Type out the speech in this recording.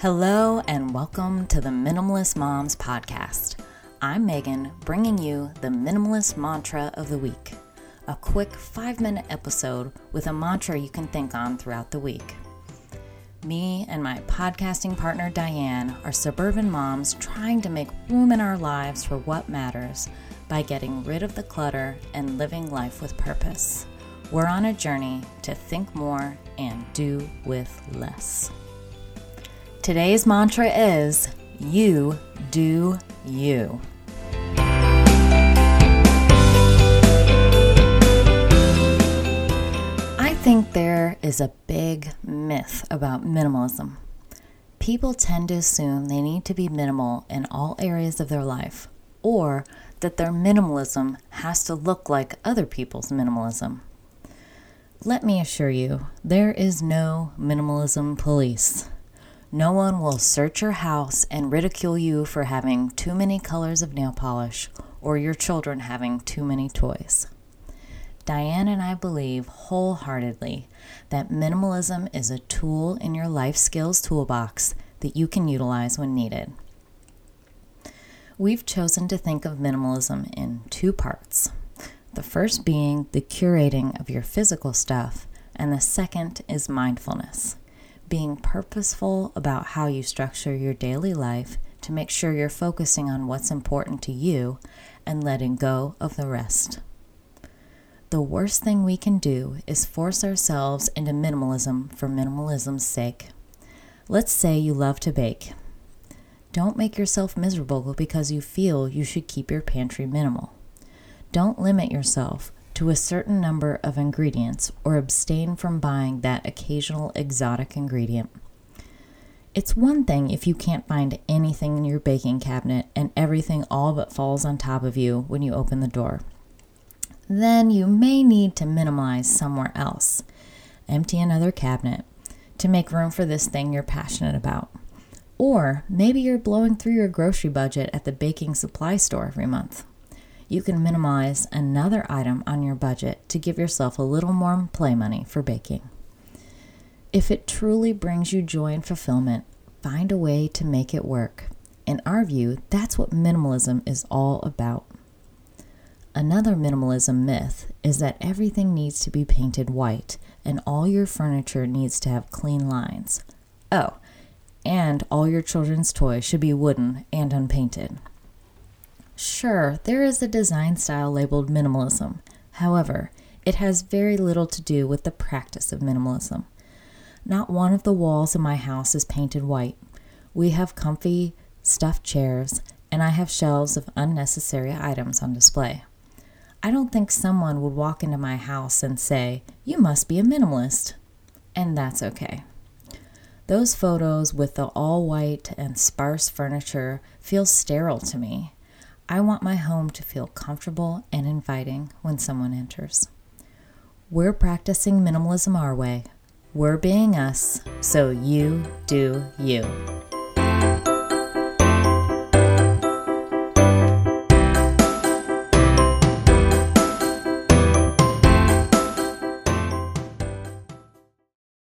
Hello, and welcome to the Minimalist Moms Podcast. I'm Megan, bringing you the Minimalist Mantra of the Week, a quick five minute episode with a mantra you can think on throughout the week. Me and my podcasting partner Diane are suburban moms trying to make room in our lives for what matters by getting rid of the clutter and living life with purpose. We're on a journey to think more and do with less. Today's mantra is You Do You. I think there is a big myth about minimalism. People tend to assume they need to be minimal in all areas of their life, or that their minimalism has to look like other people's minimalism. Let me assure you, there is no minimalism police. No one will search your house and ridicule you for having too many colors of nail polish or your children having too many toys. Diane and I believe wholeheartedly that minimalism is a tool in your life skills toolbox that you can utilize when needed. We've chosen to think of minimalism in two parts. The first being the curating of your physical stuff, and the second is mindfulness being purposeful about how you structure your daily life to make sure you're focusing on what's important to you and letting go of the rest. The worst thing we can do is force ourselves into minimalism for minimalism's sake. Let's say you love to bake. Don't make yourself miserable because you feel you should keep your pantry minimal. Don't limit yourself to a certain number of ingredients or abstain from buying that occasional exotic ingredient. It's one thing if you can't find anything in your baking cabinet and everything all but falls on top of you when you open the door. Then you may need to minimize somewhere else. Empty another cabinet to make room for this thing you're passionate about. Or maybe you're blowing through your grocery budget at the baking supply store every month you can minimize another item on your budget to give yourself a little more play money for baking. If it truly brings you joy and fulfillment, find a way to make it work. In our view, that's what minimalism is all about. Another minimalism myth is that everything needs to be painted white and all your furniture needs to have clean lines. Oh, and all your children's toys should be wooden and unpainted. Sure, there is a design style labeled minimalism. However, it has very little to do with the practice of minimalism. Not one of the walls in my house is painted white. We have comfy, stuffed chairs, and I have shelves of unnecessary items on display. I don't think someone would walk into my house and say, You must be a minimalist. And that's okay. Those photos with the all white and sparse furniture feel sterile to me. I want my home to feel comfortable and inviting when someone enters. We're practicing minimalism our way. We're being us, so you do you.